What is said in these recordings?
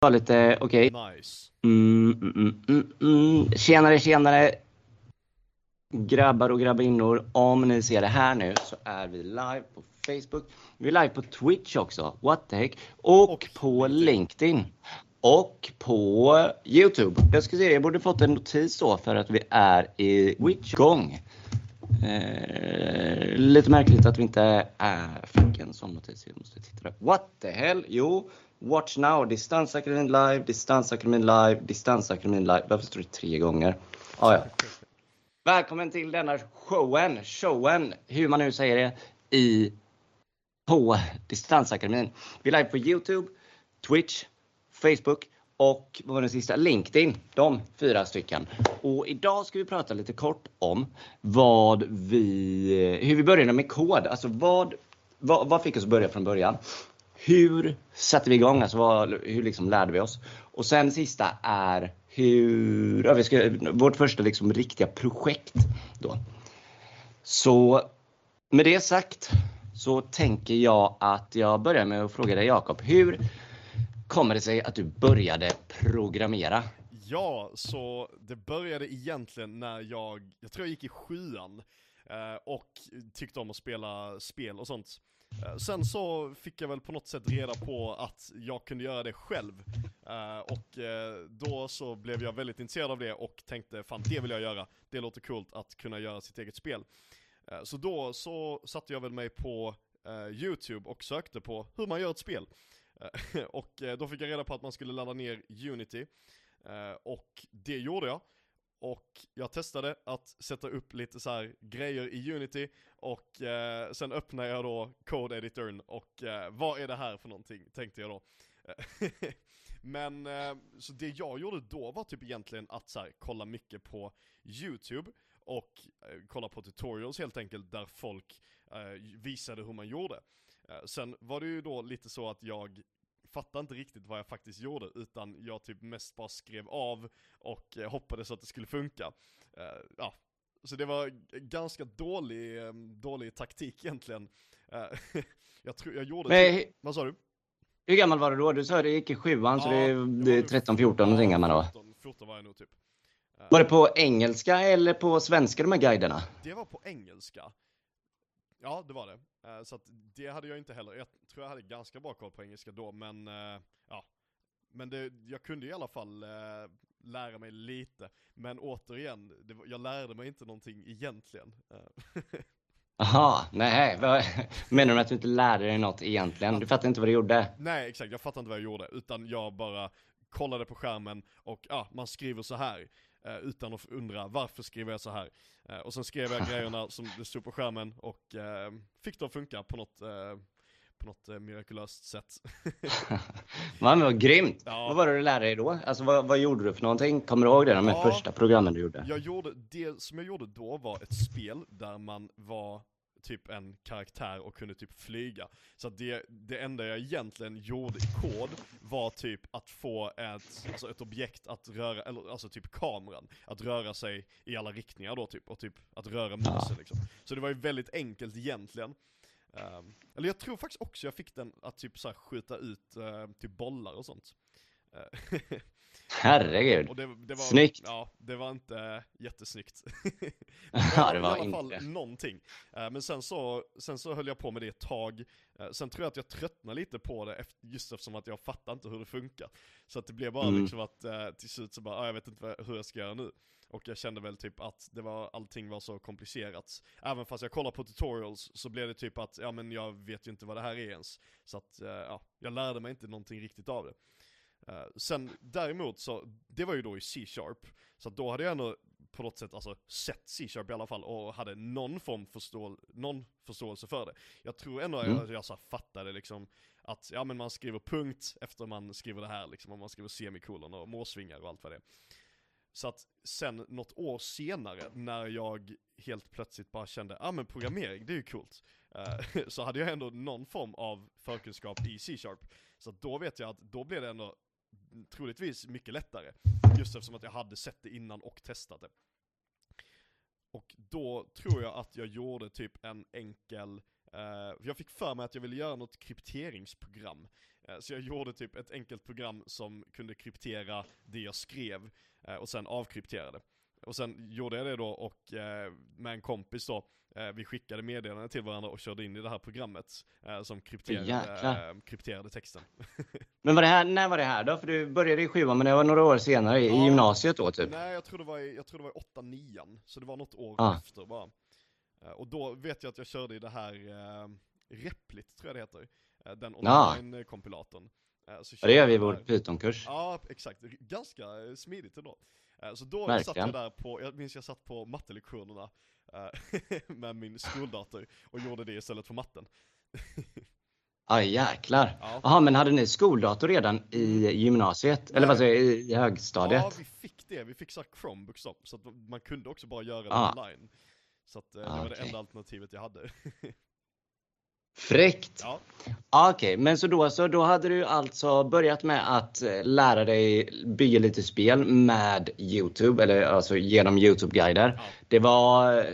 var lite, okej. Nice. Mm, mm, mm, mm, mm. Tjenare, tjenare. Grabbar och grabbinnor, om ni ser det här nu så är vi live på Facebook. Vi är live på Twitch också, what the heck. Och, Och på LinkedIn. Och på Youtube. Jag ska se, jag borde fått en notis då för att vi är i Twitch-gång. Eh, lite märkligt att vi inte är, fick en sån notis. Jag måste titta där. What the hell? Jo, Watch now, Distansakademin live, Distansakademin live, Distansakademin live. Varför står det tre gånger? Ah, ja. Välkommen till denna showen, showen, hur man nu säger det, i på Distansakademin. Vi är live på Youtube, Twitch, Facebook och vad var den sista? LinkedIn. De fyra stycken. Och idag ska vi prata lite kort om vad vi, hur vi började med kod. Alltså vad, vad, vad fick oss att börja från början? Hur satte vi igång? Alltså vad, hur liksom lärde vi oss? Och sen sista är hur, ja, vi ska, vårt första liksom riktiga projekt då. Så med det sagt så tänker jag att jag börjar med att fråga dig Jakob. Hur kommer det sig att du började programmera? Ja, så det började egentligen när jag, jag tror jag gick i sjuan eh, och tyckte om att spela spel och sånt. Eh, sen så fick jag väl på något sätt reda på att jag kunde göra det själv. Eh, och eh, då så blev jag väldigt intresserad av det och tänkte fan det vill jag göra. Det låter coolt att kunna göra sitt eget spel. Så då så satte jag väl mig på YouTube och sökte på hur man gör ett spel. Och då fick jag reda på att man skulle ladda ner Unity. Och det gjorde jag. Och jag testade att sätta upp lite så här grejer i Unity och eh, sen öppnade jag då Code Editorn och eh, vad är det här för någonting tänkte jag då. Eh, men så så det jag gjorde då var typ egentligen att så här, kolla mycket på YouTube och eh, kolla på tutorials helt enkelt där folk eh, visade hur man gjorde. Eh, sen var det ju då lite så att jag fattade inte riktigt vad jag faktiskt gjorde utan jag typ mest bara skrev av och eh, hoppades att det skulle funka. Eh, ja, så det var ganska dålig, eh, dålig taktik egentligen. Jag tror jag gjorde Men, typ, vad sa du? hur gammal var du då? Du sa att du gick i sjuan så Ja, det, jag det är var 13-14 någonting gammal då. 14, 14 var jag nog typ. Var det på engelska eller på svenska de här guiderna? Det var på engelska. Ja, det var det. Eh, Så att det hade jag inte heller. Jag tror jag hade ganska bra koll på engelska då, men eh, ja. Men det, jag kunde i alla fall eh, lära mig lite. Men återigen, det, jag lärde mig inte någonting egentligen. Aha, nej. Menar du att du inte lärde dig något egentligen? Du fattar inte vad du gjorde? Nej, exakt. Jag fattade inte vad jag gjorde. Utan jag bara kollade på skärmen och ja, man skriver så här. eh, utan att undra varför skriver jag så här. Eh, och sen skrev jag grejerna som det stod på skärmen och eh, fick det att funka på något, eh, på något eh, mirakulöst sätt. Va, men vad grymt! Ja. Vad var det du lärde dig då? Alltså vad, vad gjorde du för någonting? Kommer du ihåg det? De Ja. första programmen du gjorde? Jag gjorde, det som jag gjorde då var ett spel där man var typ en karaktär och kunde typ flyga. Så att det, det enda jag egentligen gjorde i kod var typ att få ett, alltså ett objekt att röra, eller alltså typ kameran, att röra sig i alla riktningar då typ, och typ att röra musen liksom. Så det var ju väldigt enkelt egentligen. Um, eller jag tror faktiskt också jag fick den att typ så här skjuta ut uh, typ bollar och sånt. Eh, Herregud! och det, det var, Snyggt. Ja, det var inte jättesnyggt. Ja, det var i alla fall inte. någonting. Eh, Men sen så, sen så höll jag på med det ett tag. Eh, Sen tror jag att jag tröttnade lite på det just eftersom att jag fattar inte hur det funkar. Så att det blev bara Mm. liksom att eh, till slut så bara, ah, jag vet inte hur jag ska göra nu. Och jag kände väl typ att det var, allting var så komplicerat. Även fast jag kollar på tutorials så blev det typ att, ja men jag vet ju inte vad det här är ens. Så att, ja, jag lärde mig inte någonting riktigt av det. Eh, sen däremot så, det var ju då i C-sharp, så då hade jag ändå på något sätt alltså sett C-sharp i alla fall och hade någon form förstå, någon förståelse för det. Jag tror ändå Mm. jag, jag så fattade liksom att, ja men man skriver punkt efter man skriver det här liksom, och man skriver semikolon och måsvingar och allt vad det är. Så att sen något år senare när jag helt plötsligt bara kände, ja ah, men programmering det är ju coolt. Eh, så hade jag ändå någon form av förkunskap i C-sharp. Så då vet jag att då blev det ändå troligtvis mycket lättare. Just eftersom att jag hade sett det innan och testat det. Och då tror jag att jag gjorde typ en enkel Eh, jag fick för mig att jag ville göra något krypteringsprogram. Eh, så jag gjorde typ ett enkelt program som kunde kryptera det jag skrev eh, och sen avkryptera det. Och sen gjorde jag det då och eh, med en kompis då, eh, vi skickade meddelanden till varandra och körde in i det här programmet eh, som krypterade, eh, krypterade texten. Men var det här, när var det här då? För du började i sjuan men det var några år senare i, Ja. gymnasiet då typ? Nej, jag tror det var i, jag tror det var i 8 9 så det var något år Ah. efter bara. Eh, och då vet jag att jag körde i det här eh, Replit, tror jag det heter. Den Ah. online-kompilatorn. Ja, det gör vi i vår. Python-kurs. Ja, exakt. Ganska smidigt ändå. Eh, Så då Verkligen. satt jag där på, jag minns jag satt på mattelektionerna eh, med min skoldator och gjorde det istället för matten. Ja jäklar. Ja. Jaha men hade ni skoldator redan i gymnasiet? Eller vad säger jag, i i Ja, högstadiet? vi fick det. Vi fick så här Chromebooks då, så man kunde också bara göra det Ah. online. Så att eh, Ah, det var det okej. enda alternativet jag hade. Fräckt! ja, Okej, men så då, så då hade du alltså börjat med att eh, lära dig bygga lite spel med Youtube, eller alltså genom Youtube-guider. Ja. Det var eh,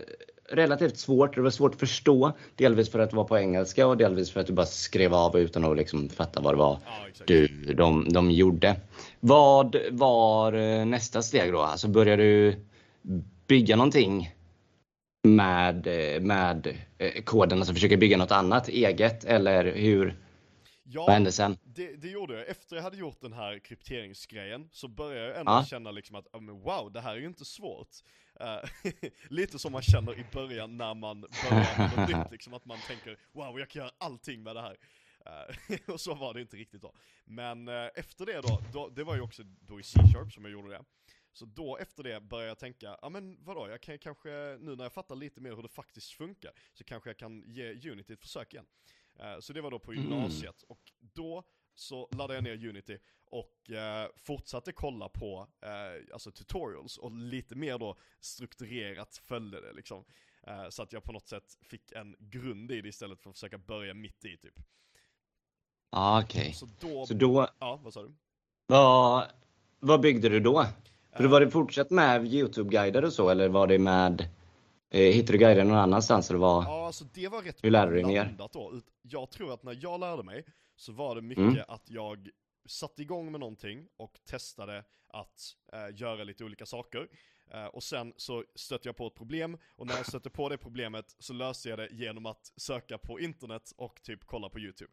relativt svårt, det var svårt att förstå. Delvis för att det var på engelska och delvis för att du bara skrev av utan att liksom fatta vad det var ja du, de, de gjorde. Vad var eh, nästa steg då? Alltså började du bygga någonting med, eh, med eh, koden, alltså försöka bygga något annat eget eller hur? Vad Ja, hände sen? det, det gjorde jag. Efter jag hade gjort den här krypteringsgrejen så började jag ändå Ja. känna liksom att, wow, det här är ju inte svårt. Eh, lite som man känner i början när man börjar med något nytt, liksom att man tänker wow, jag kan göra allting med det här. Och så var det inte riktigt då. Men efter det då, då, det var ju också då i C-sharp som jag gjorde det. Så då efter det började jag tänka, ja men vadå, jag kan kanske, nu när jag fattar lite mer hur det faktiskt funkar, så kanske jag kan ge Unity ett försök igen. Eh, Så det var då på Mm. gymnasiet, och då så laddade jag ner Unity och eh, fortsatte kolla på eh, alltså tutorials och lite mer då strukturerat följde det liksom. Eh, så att jag på något sätt fick en grund i det istället för att försöka börja mitt i typ. Ah, Okej, Så då, så då, ja vad sa du? vad, vad byggde du då? Eh, var det fortsatt med Youtube-guider och så eller var det med, eh, hittade du guider någon annanstans eller vad? Ja, alltså det var rätt Hur lärde du dig mer? då. Jag tror att när jag lärde mig så var det mycket Mm. att jag satte igång med någonting och testade att eh, göra lite olika saker. Eh, och sen så stötte jag på ett problem och när jag stötte på det problemet så löste jag det genom att söka på internet och typ kolla på YouTube.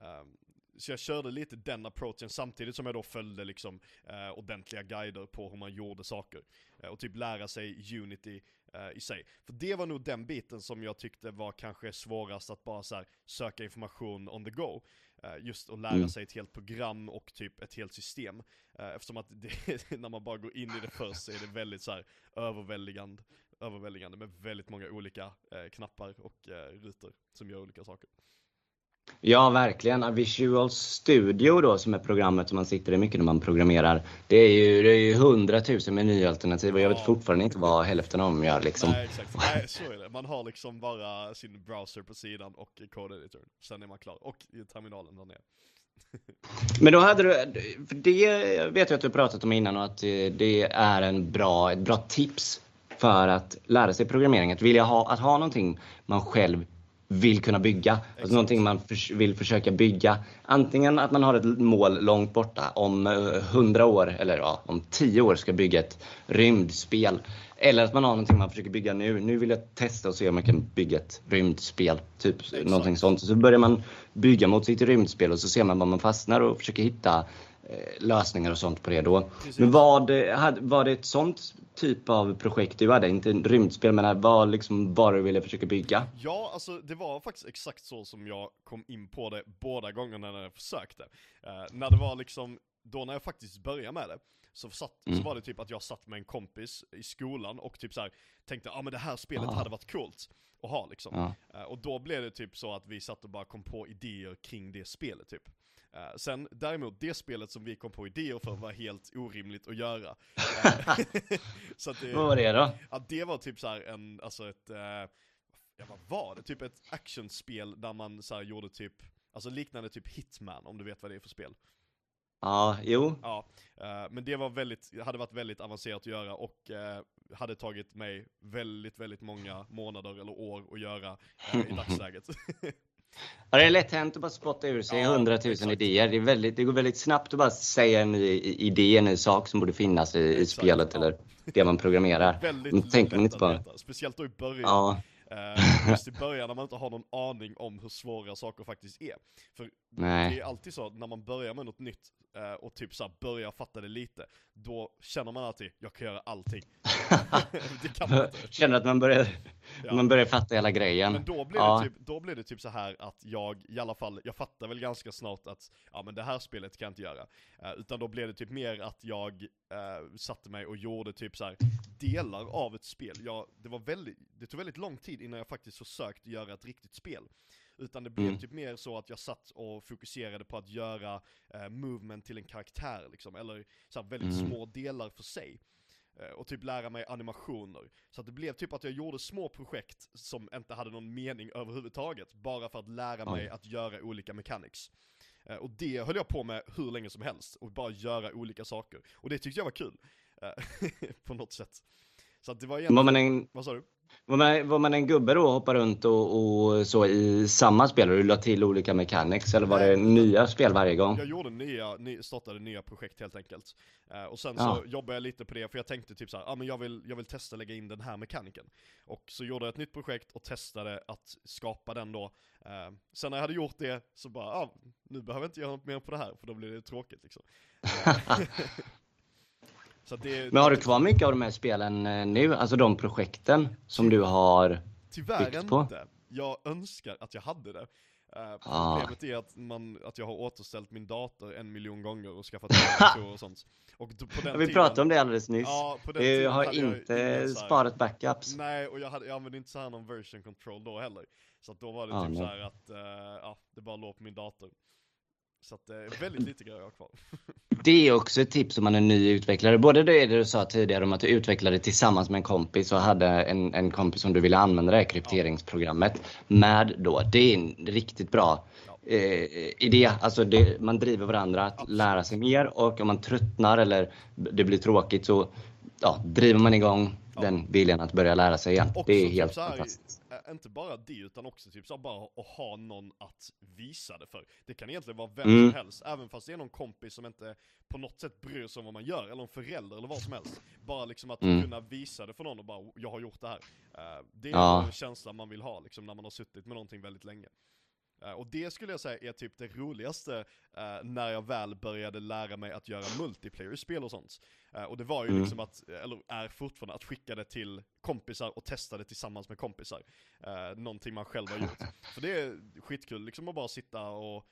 Ehm, så jag körde lite den approachen samtidigt som jag då följde liksom eh, ordentliga guider på hur man gjorde saker. Eh, och typ lära sig Unity eh, i sig. För det var nog den biten som jag tyckte var kanske svårast att bara så här, söka information on the go. Eh, just att lära Mm. sig ett helt program och typ ett helt system. Eh, eftersom att det, när man bara går in i det först så är det väldigt så här överväldigande, överväldigande med väldigt många olika eh, knappar och rutor som gör olika saker. Ja, verkligen. Visual Studio då, som är programmet som man sitter i mycket när man programmerar. Det är ju, det är ju hundratusen menyalternativ och jag vet fortfarande inte vad hälften av dem gör liksom. Nej exakt, nej så är det. Man har liksom bara sin browser på sidan och code editor. Sen är man klar. Och i terminalen där nere. Men då hade du, för det vet jag att du pratat om innan och att det är en bra, ett bra tips för att lära sig programmering. Att vilja ha, att ha någonting man själv vill kunna bygga. Exakt. Alltså någonting man förs- vill försöka bygga. Antingen att man har ett mål långt borta om eh, 100 år eller ja, om 10 år ska bygga ett rymdspel. Eller att man har någonting man försöker bygga nu. Nu vill jag testa och se om jag kan bygga ett rymdspel. Typ Exakt. någonting sånt. Så börjar man bygga mot sitt rymdspel och så ser man var man fastnar och försöker hitta eh, lösningar och sånt på det då. Precis. Men eh, hade- var det ett sånt typ av projekt du hade? Inte en rymdspel men vad liksom var du ville försöka bygga? Ja, alltså det var faktiskt exakt så som jag kom in på det båda gångerna när jag försökte. Eh, när det var liksom, då när jag faktiskt började med det, så, satt, så Mm. var det typ att jag satt med en kompis i skolan och typ så här tänkte, ja ah, men det här spelet Ah. hade varit coolt att ha liksom. Ja. Eh, och då blev det typ så att vi satt och bara kom på idéer kring det spelet typ. Eh, sen däremot, det spelet som vi kom på idéer för var helt orimligt att göra. Eh, så att det, Vad var det då? Ja, det var typ så här en, alltså ett, eh, ja vad var det? Typ ett actionspel där man så här gjorde typ, alltså liknande typ Hitman om du vet vad det är för spel. Ja, jo. Ja, men det var väldigt, hade varit väldigt avancerat att göra och hade tagit mig väldigt, väldigt många månader eller år att göra i dagsläget. Ja, det är lätt hänt att bara spotta ur sig Ja, idéer. Det, väldigt, det går väldigt snabbt att bara säga en ny idé, en ny sak som borde finnas i, i spelet ja. eller det man programmerar. väldigt Men tänker man inte på- veta. Speciellt då i början. Ja, Eh, just i början när man inte har någon aning om hur svåra saker faktiskt är. För det nej. är alltid så när man börjar med något nytt eh, och typ så börjar fatta det lite, då känner man alltid, jag kan göra allting. Känner att man börjar, Ja. man börjar fatta hela grejen. Men då blev, Ja. det typ, då blev det typ så här att jag i alla fall, jag fattar väl ganska snart att ja men det här spelet kan jag inte göra. Eh, utan då blev det typ mer att jag eh, satte mig och gjorde typ så här delar av ett spel. Jag, det, var väldigt, det tog väldigt lång tid innan jag faktiskt försökte göra ett riktigt spel. Utan det blev Mm. typ mer så att jag satt och fokuserade på att göra eh, movement till en karaktär liksom, eller så här väldigt Mm. små delar för sig. Eh, och typ lära mig animationer. Så att det blev typ att jag gjorde små projekt som inte hade någon mening överhuvudtaget, bara för att lära mig att göra olika mechanics. Eh, och det höll jag på med hur länge som helst, och bara göra olika saker. Och det tyckte jag var kul. eh, på något sätt. Så att det var egentligen, vad sa du? Var, man, var man en gubbe då och hoppade runt och, och så i samma spel och du la till olika mechanics eller var Nej, det nya spel varje gång? Jag gjorde nya, ny, startade nya projekt helt enkelt. Eh, och sen Ja. så jobbade jag lite på det, för jag tänkte typ såhär, ah, men jag vill, jag vill testa lägga in den här mekaniken. Och så gjorde jag ett nytt projekt och testade att skapa den då. Eh, sen när jag hade gjort det så bara, ah, nu behöver jag inte göra något mer på det här, för då blir det tråkigt liksom. Eh, det, Men har du kvar mycket av de här spelen eh, nu? Alltså de projekten som du har? Tyvärr byggt på? inte. Jag önskar att jag hade det. Eh, Ah. Problemet är att, man, att jag har återställt min dator en miljon gånger och skaffat datorer och sånt. Och på den Vi tiden, pratade om det alldeles nyss. Ja, på den Du tiden har jag inte här- sparat backups. Nej, och jag, hade, jag använde inte så här någon version control då heller. Så att då var det Ah, typ nej. så här att, eh, ja, det bara låg på min dator. Så att, uh, väldigt lite grejer jag har kvar. Det är också ett tips om man är ny utvecklare. Både det du sa tidigare om att du utvecklade tillsammans med en kompis och hade en, en kompis som du ville använda det här krypteringsprogrammet med då. Det är en riktigt bra eh, idé. Alltså det, man driver varandra att Absolut. lära sig mer och om man tröttnar eller det blir tråkigt så ja, driver man igång Ja. den viljan att börja lära sig igen. Också det är typ helt så här, fantastiskt. eh, inte bara det, utan också typ så här, bara att ha någon att visa det för. Det kan egentligen vara vem Mm. som helst, även fast det är någon kompis som inte på något sätt bryr sig om vad man gör, eller en förälder eller vad som helst. Bara liksom att Mm. kunna visa det för någon och bara, jag har gjort det här. Eh, det är Ja. en känsla man vill ha, liksom när man har suttit med någonting väldigt länge. Eh, och det skulle jag säga är typ det roligaste eh, när jag väl började lära mig att göra multiplayer-spel och sånt. Eh, och det var ju Mm. liksom att, eller är fortfarande, att skicka det till kompisar och testa det tillsammans med kompisar. Någonting man själv har gjort. För det är skitkul liksom att bara sitta och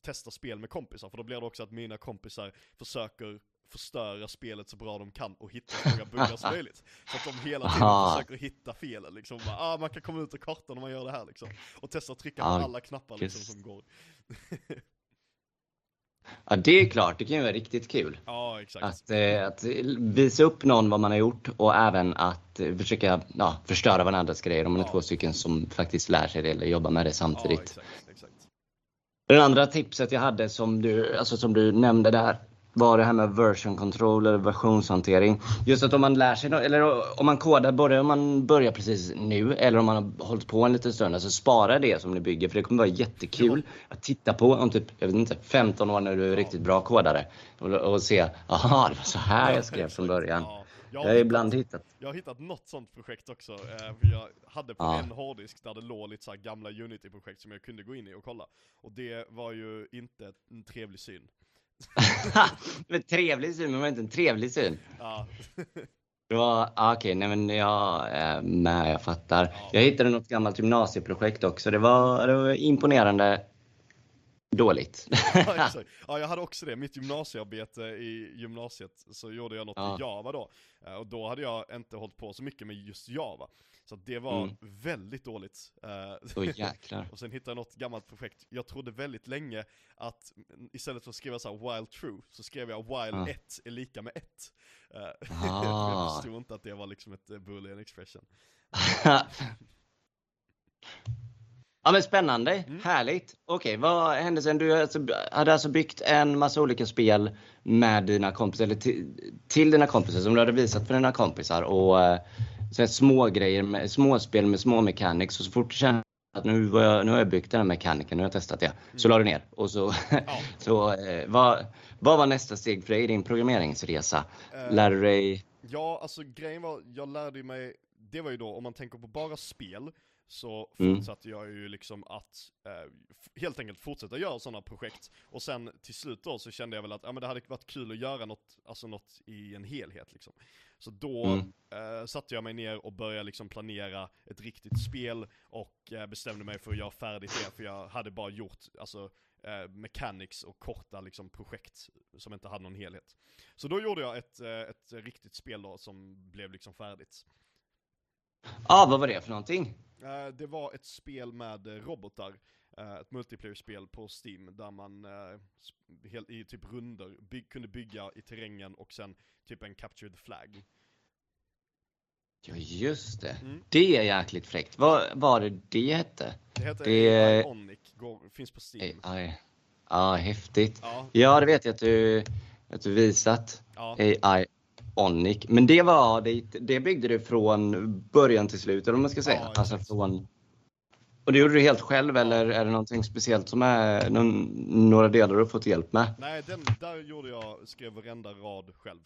testa spel med kompisar, för då blir det också att mina kompisar försöker förstöra spelet så bra de kan och hitta så många buggar som möjligt. Så att de hela tiden Aha. försöker hitta felen liksom. Bara, ah, man kan komma ut ur kartan om man gör det här liksom. Och testa att trycka på alla knappar liksom som går. Ja, det är klart. Det kan ju vara riktigt kul. Ja. Att, eh, att visa upp någon vad man har gjort och även att eh, försöka ja, förstöra varandras grejer om man är Ja. två stycken som faktiskt lär sig det eller jobbar med det samtidigt. exakt, exakt. det andra tipset jag hade som du, alltså som du nämnde där var det här med version control eller versionshantering. Just att om man lär sig, eller om man kodar både om man börjar precis nu eller om man har hållit på en liten stund, alltså spara det som ni bygger för det kommer vara jättekul att titta på om typ, jag vet inte, 15 år när du är riktigt bra kodare och, och se, aha det var så här jag skrev från början. Ja. Jag Jag har ibland hittat, Jag har hittat något sånt projekt också, eh, för jag hade på Ja. en hårddisk där det låg lite så här gamla Unity-projekt som jag kunde gå in i och kolla. Och det var ju inte en trevlig syn. men trevlig syn men var inte en trevlig syn. Ja, Det var, ah, okej, nej men jag är med, jag fattar. Ja. Jag hittade något gammalt gymnasieprojekt också. Det var, det var imponerande dåligt. ja, ja, jag hade också det. Mitt gymnasiearbete i gymnasiet så gjorde jag något Ja. i Java då. Eh, Och då hade jag inte hållit på så mycket med just Java. Så det var Mm. väldigt dåligt. Eh, jäklar. Och sen hittade jag något gammalt projekt. Jag trodde väldigt länge att mm, istället för att skriva så while true, så skrev jag while Ja. 1 är lika med 1. Uh, Ah. jag förstod inte att det var liksom ett eh, boolean expression. Ja men spännande, mm. härligt. Okej, vad hände sen? Du alltså, hade alltså byggt en massa olika spel med dina kompisar, eller till, till dina kompisar som du hade visat för dina kompisar och eh, så små grejer, med, småspel med små mechanics och så fort du kände att nu, jag, nu har jag byggt den här mekaniken, nu har jag testat det. Så mm. la du ner och så, ja. så eh, vad, vad var nästa steg för dig i din programmeringsresa? Uh, Lärde du dig? Ja, alltså grejen var, jag lärde mig, det var ju då om man tänker på bara spel, så mm. fortsatte mm. jag ju liksom att eh, helt enkelt fortsätta göra sådana projekt. Och sen till slut då så kände jag väl att ja, men det hade varit kul att göra något, alltså något i en helhet liksom. Så då mm. eh, satte jag mig ner och började liksom planera ett riktigt spel och eh, bestämde mig för att göra färdigt det, för jag hade bara gjort, alltså eh, mechanics och korta liksom projekt som inte hade någon helhet. Så då gjorde jag ett, eh, ett riktigt spel då som blev liksom färdigt. Ja, ah, vad var det för någonting? Eh, det var ett spel med eh, robotar. Uh, ett multiplayer-spel på Steam där man uh, i typ runder by kunde bygga i terrängen och sen typ en Capture the Flag. Ja just det. Mm. Det är jäkligt fräckt. Vad var det det hette? Det heter det... Onic, Går, finns på Steam. AI. Ja, häftigt. Ja. ja, det vet jag att du, att du visat. Ja. AI Onic. Men det var, det, det byggde du från början till slut, eller vad man ska säga. Ja, alltså från... Och det gjorde du helt själv eller är det någonting speciellt som är någon, några delar du har fått hjälp med? Nej, den, där gjorde jag, skrev varenda rad själv.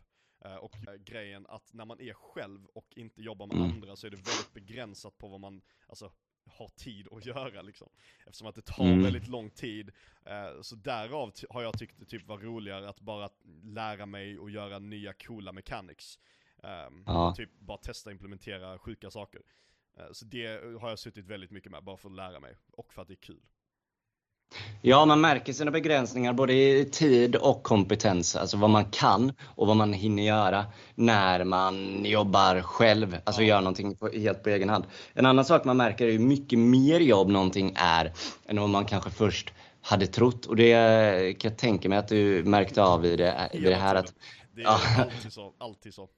Eh, och grejen att när man är själv och inte jobbar med mm. andra så är det väldigt begränsat på vad man, alltså har tid att göra liksom. Eftersom att det tar mm. väldigt lång tid. Eh, så därav har jag tyckt det typ var roligare att bara lära mig och göra nya coola mechanics. Um, ja. Typ bara testa implementera sjuka saker. Uh, så det har jag suttit väldigt mycket med, bara för att lära mig. Och för att det är kul. Ja, man märker sina begränsningar både i tid och kompetens. Alltså vad man kan och vad man hinner göra när man jobbar själv. Alltså ja. gör någonting på, helt på egen hand. En annan sak man märker är hur mycket mer jobb någonting är än vad man kanske först hade trott. Och det kan jag tänka mig att du märkte av i det, i det här. Att, det är alltid så. Alltid så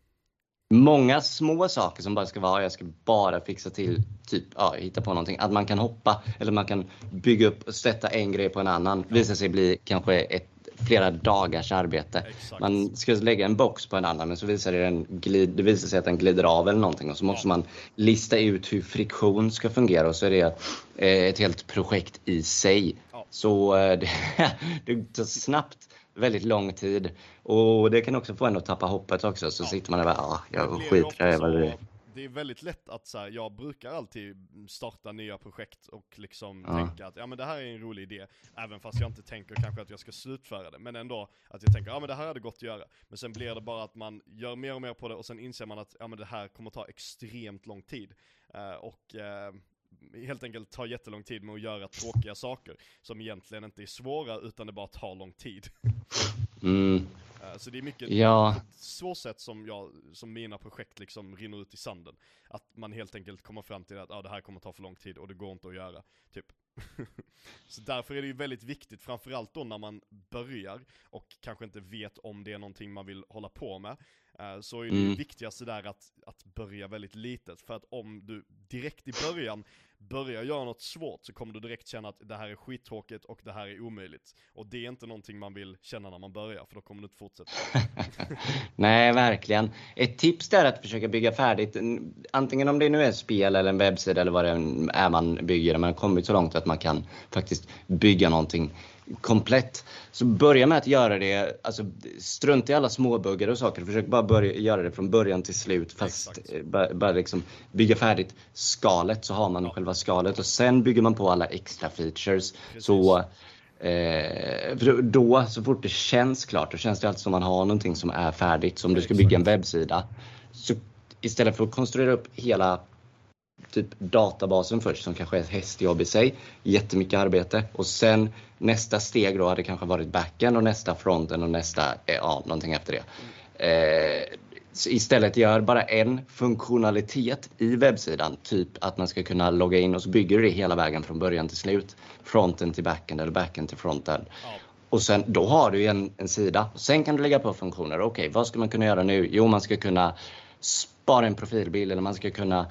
många små saker som bara ska vara, jag ska bara fixa till, typ, ja, hitta på någonting. Att man kan hoppa eller man kan bygga upp och sätta en grej på en annan. Visar sig bli kanske ett flera dagars arbete. Exakt. Man ska lägga en box på en annan men så visar det, en glid, det visar sig att den glider av eller någonting och så måste ja. man lista ut hur friktion ska fungera och så är det eh, ett helt projekt i sig. Ja. Så eh, det, det tar snabbt väldigt lång tid. Och det kan också få en att tappa hoppet också. Så ja. sitter man där och bara, ah, jag skiter i vad det är. Det är väldigt lätt att så här, jag brukar alltid starta nya projekt och liksom ja. tänka att ja men det här är en rolig idé. Även fast jag inte tänker kanske att jag ska slutföra det. Men ändå att jag tänker, ja men det här hade gått att göra. Men sen blir det bara att man gör mer och mer på det och sen inser man att ja men det här kommer ta extremt lång tid. Uh, och uh, helt enkelt tar jättelång tid med att göra tråkiga saker som egentligen inte är svåra utan det bara tar lång tid. Mm. Eh, så det är mycket ja. så sätt som, jag, som mina projekt liksom rinner ut i sanden. Att man helt enkelt kommer fram till att ah, det här kommer ta för lång tid och det går inte att göra. Typ. så därför är det ju väldigt viktigt, framförallt då när man börjar och kanske inte vet om det är någonting man vill hålla på med. Eh, så är det mm. viktigaste där att, att börja väldigt litet. För att om du direkt i början börjar göra något svårt så kommer du direkt känna att det här är skittråkigt och det här är omöjligt. Och det är inte någonting man vill känna när man börjar, för då kommer du inte fortsätta. Nej, verkligen. Ett tips är att försöka bygga färdigt, antingen om det nu är ett spel eller en webbsida eller vad det är man bygger, man har kommit så långt att man kan faktiskt bygga någonting komplett. Så börja med att göra det, alltså strunt i alla småbuggar och saker. Försök bara börja göra det från början till slut. Fast bara, bara liksom bygga färdigt skalet så har man ja. själva skalet och sen bygger man på alla extra features. Precis. Så Eh, då, så fort det känns klart, då känns det alltid som man har någonting som är färdigt. Så om du ska bygga en webbsida, så istället för att konstruera upp hela typ databasen först som kanske är ett hästjobb i sig. Jättemycket arbete och sen nästa steg då hade kanske varit backen och nästa fronten och nästa, ja någonting efter det. Eh, istället gör bara en funktionalitet i webbsidan, typ att man ska kunna logga in och så bygger du det hela vägen från början till slut. Fronten till backen eller backen till fronten. Ja. Och sen, då har du en, en sida. Sen kan du lägga på funktioner. Okej, okay, vad ska man kunna göra nu? Jo, man ska kunna spara en profilbild eller man ska kunna eh,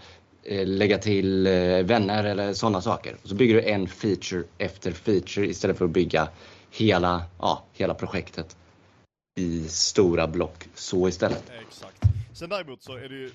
lägga till eh, vänner eller sådana saker. Och så bygger du en feature efter feature istället för att bygga hela, ja, hela projektet i stora block så istället. Exakt. Sen däremot så är det ju,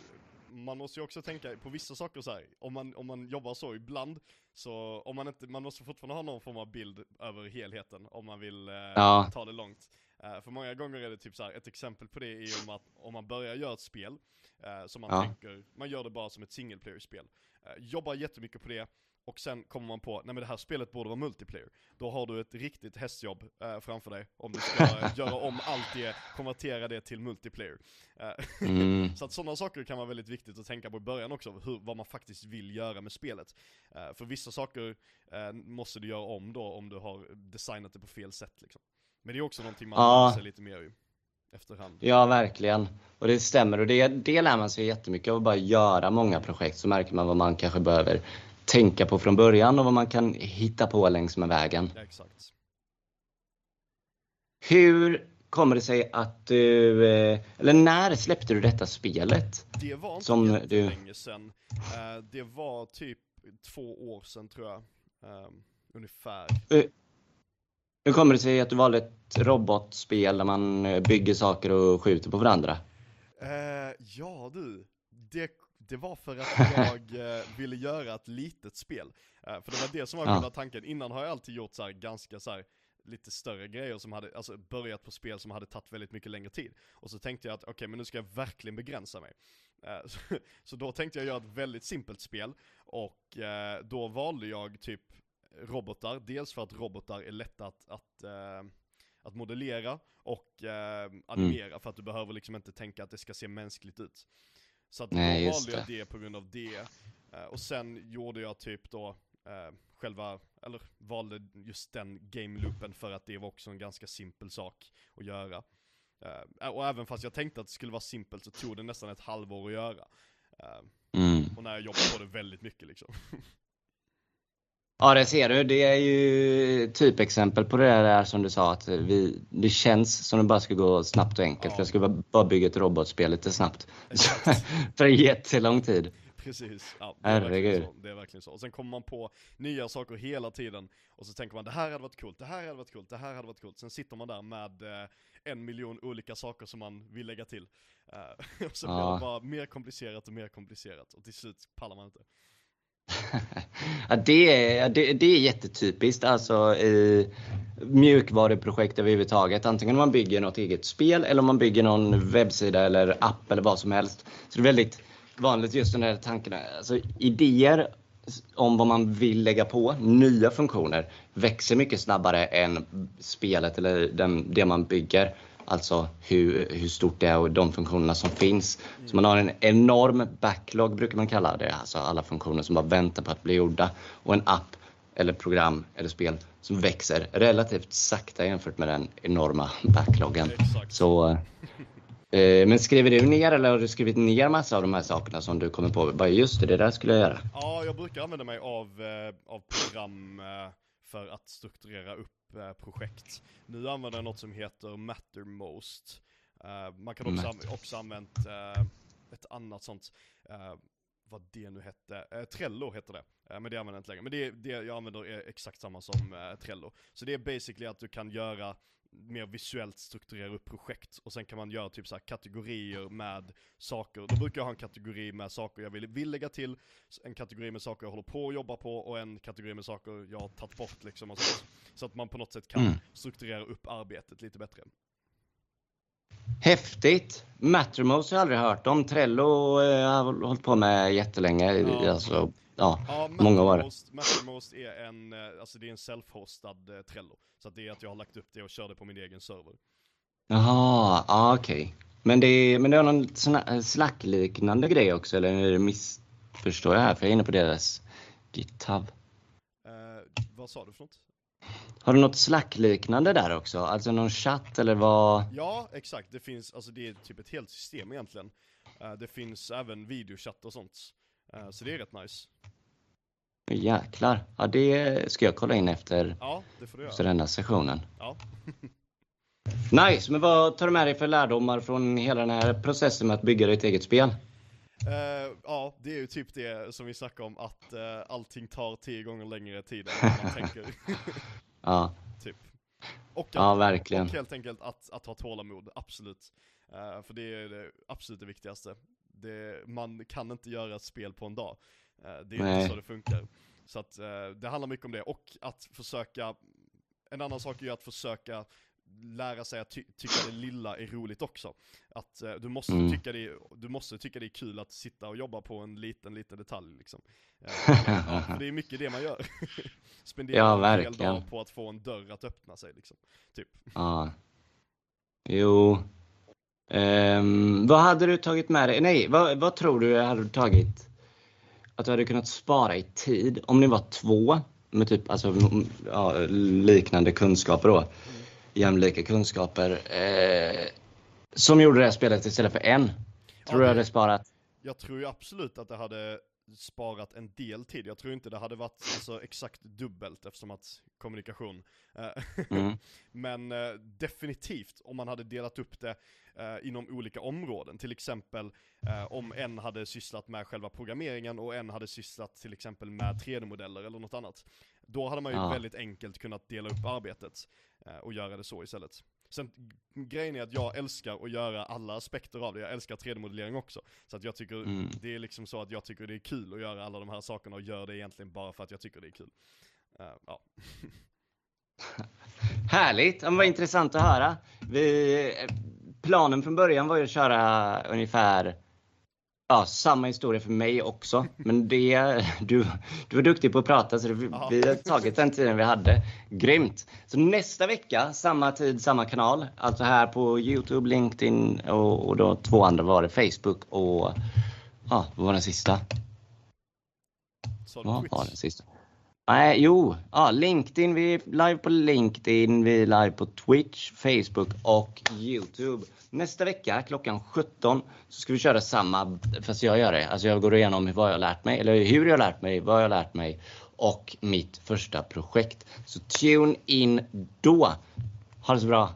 man måste ju också tänka på vissa saker så här. om man, om man jobbar så ibland, så om man inte, man måste fortfarande ha någon form av bild över helheten om man vill eh, Ja. ta det långt. Eh, för många gånger är det typ så här, ett exempel på det är om att om man börjar göra ett spel, eh, som man Ja. tänker, man gör det bara som ett single player-spel. Eh, jobbar jättemycket på det, och sen kommer man på, nej men det här spelet borde vara multiplayer. Då har du ett riktigt hästjobb eh, framför dig, om du ska göra om allt det, konvertera det till multiplayer. Eh, Mm. så att sådana saker kan vara väldigt viktigt att tänka på i början också, hur, vad man faktiskt vill göra med spelet. Eh, för vissa saker måste du göra om då, om du har designat det på fel sätt liksom. Men det är också någonting man Ja. lär sig lite mer i efterhand. Ja, verkligen. Och det stämmer och det, det lär man sig jättemycket av att bara göra många projekt så märker man vad man kanske behöver tänka på från början och vad man kan hitta på längs med vägen. Ja, exakt. Hur kommer det sig att du, eh, eller när släppte du detta spelet? Det var inte Som jättelänge sedan. Eh, det var typ två år sedan tror jag. Eh, ungefär. Hur kommer det sig att du valde ett robotspel där man eh, bygger saker och skjuter på varandra? Eh, ja du, det, det var för att jag eh, ville göra ett litet spel. Eh, för det var det som var Ja. själva tanken. Innan har jag alltid gjort så här ganska så här lite större grejer som hade, alltså börjat på spel som hade tagit väldigt mycket längre tid. Och så tänkte jag att okej, men nu ska jag verkligen begränsa mig. Så, så då tänkte jag göra ett väldigt simpelt spel. Och då valde jag typ robotar, dels för att robotar är lätta att, att eh, att modellera och eh, animera för att du behöver liksom inte tänka att det ska se mänskligt ut. Så att Nej, då valde jag det. på grund av det. Eh, och sen gjorde jag typ då eh, själva, eller valde just den game loopen för att det var också en ganska simpel sak att göra. Eh, och även fast jag tänkte att det skulle vara simpelt så tog det nästan ett halvår att göra. Eh, Mm. och när jag jobbade på det väldigt mycket liksom. Ja, det ser du. Det är ju typexempel på det där som du sa att vi, det känns som det bara ska gå snabbt och enkelt. Ja. Jag skulle bara- bygga ett robotspel lite snabbt. För jättelång tid. Precis, ja, det är, verkligen så, det är verkligen så. Och sen kommer man på nya saker hela tiden och så tänker man det här hade varit coolt, det här hade varit coolt, det här hade varit coolt. Sen sitter man där med eh, en miljon olika saker som man vill lägga till. Eh, och så blir Ja. det bara mer komplicerat och mer komplicerat och till slut pallar man inte. Ja, det, är, det, det är jättetypiskt alltså i mjukvaruprojekt överhuvudtaget. Antingen om man bygger något eget spel eller om man bygger någon webbsida eller app eller vad som helst. Så det är väldigt vanligt just den där tanken, alltså idéer om vad man vill lägga på, nya funktioner, växer mycket snabbare än spelet eller den, det man bygger. Alltså hur, hur stort det är och de funktionerna som finns. Så man har en enorm backlog brukar man kalla det, alltså alla funktioner som bara väntar på att bli gjorda. Och en app eller program eller spel som växer relativt sakta jämfört med den enorma backloggen. Exakt. Så, eh, men skriver du ner eller har du skrivit ner massa av de här sakerna som du kommer på? Bara just det, det där skulle jag göra. Ja, jag brukar använda mig av, eh, av program eh, för att strukturera upp projekt. Nu använder jag något som heter Mattermost. Eh, man kan också, Matter. an- också använt eh, ett annat sånt, eh, vad det nu hette, Trello heter det. Men det använder jag inte längre. Men det, det jag använder är exakt samma som Trello. Så det är basically att du kan göra mer visuellt strukturera upp projekt och sen kan man göra typ så kategorier med saker. Då brukar jag ha en kategori med saker jag vill, vill lägga till, en kategori med saker jag håller på att jobba på och en kategori med saker jag har tagit bort liksom och sånt. Så att man på något sätt kan Mm. strukturera upp arbetet lite bättre. Häftigt! Mattermost har jag aldrig hört om. Trello eh, har jag hållit på med jättelänge. Ja. Alltså, ja. Ja, Många år. Mattermost, Mattermost är en, eh, alltså det är en self-hostad eh, Trello. Så det är att jag har lagt upp det och kör det på min egen server. Jaha, ah, okej. Men, det, men det är någon här Slack-liknande grej också, eller missförstår jag här? För jag är inne på deras GitHub. Eh, vad sa du för något? Har du något Slack-liknande där också? Alltså någon chatt eller vad? Ja, exakt. Det finns, alltså det är typ ett helt system egentligen. Eh, det finns även videochatt och sånt. Eh, så det är rätt nice. Jäklar. Ja, det ska jag kolla in efter, Ja, efter göra. denna sessionen. Ja. Nice, men vad tar du med dig för lärdomar från hela den här processen med att bygga ditt eget spel? Uh, ja, det är ju typ det som vi snackar om, att uh, allting tar tio gånger längre tid än vad man tänker. ja. Typ. Och, att, ja, verkligen. och helt enkelt att, att ha tålamod, absolut. Uh, för det är det absolut det viktigaste. Det, man kan inte göra ett spel på en dag. det är Nej. inte så det funkar. Så att det handlar mycket om det, och att försöka, en annan sak är ju att försöka lära sig att ty tycka det lilla är roligt också. Att uh, du, måste mm. tycka det, du måste tycka det är kul att sitta och jobba på en liten, liten detalj liksom. För det är mycket det man gör. Spendera ja, en hel dag på att få en dörr att öppna sig liksom. Typ. Ja. Jo. Um, vad hade du tagit med dig? Nej, vad, vad tror du hade du tagit? Att du hade kunnat spara i tid om ni var två med typ alltså, ja, liknande kunskaper då. Mm jämlika kunskaper eh, som gjorde det här spelet istället för en. Tror ja, du hade sparat? Jag tror ju absolut att det hade sparat en del tid. Jag tror inte det hade varit alltså, exakt dubbelt eftersom att kommunikation. Eh, mm. Men eh, definitivt om man hade delat upp det eh, inom olika områden. Till exempel eh, om en hade sysslat med själva programmeringen och en hade sysslat till exempel med 3D-modeller eller något annat. Då hade man ju ja. väldigt enkelt kunnat dela upp arbetet. Eh, och göra det så istället. Sen grejen är att jag älskar att göra alla aspekter av det, jag älskar 3D-modellering också. Så att jag tycker, mm. det är liksom så att jag tycker det är kul att göra alla de här sakerna och gör det egentligen bara för att jag tycker det är kul. Uh, ja. Härligt, det var intressant att höra. Vi, planen från början var ju att köra ungefär Ja, samma historia för mig också. Men det, du, du var duktig på att prata så det, vi har tagit den tiden vi hade. Grymt! Så nästa vecka, samma tid, samma kanal. Alltså här på Youtube, LinkedIn och, och då två andra var det Facebook och ja, vad var den sista? Vad var den sista? Nej, jo, ja, LinkedIn, vi är live på LinkedIn, vi är live på Twitch, Facebook och Youtube. Nästa vecka klockan 17 så ska vi köra samma, fast jag gör det. Alltså jag går igenom vad jag har lärt mig, eller hur jag har lärt mig, vad jag har lärt mig och mitt första projekt. Så tune in då. Ha det så bra.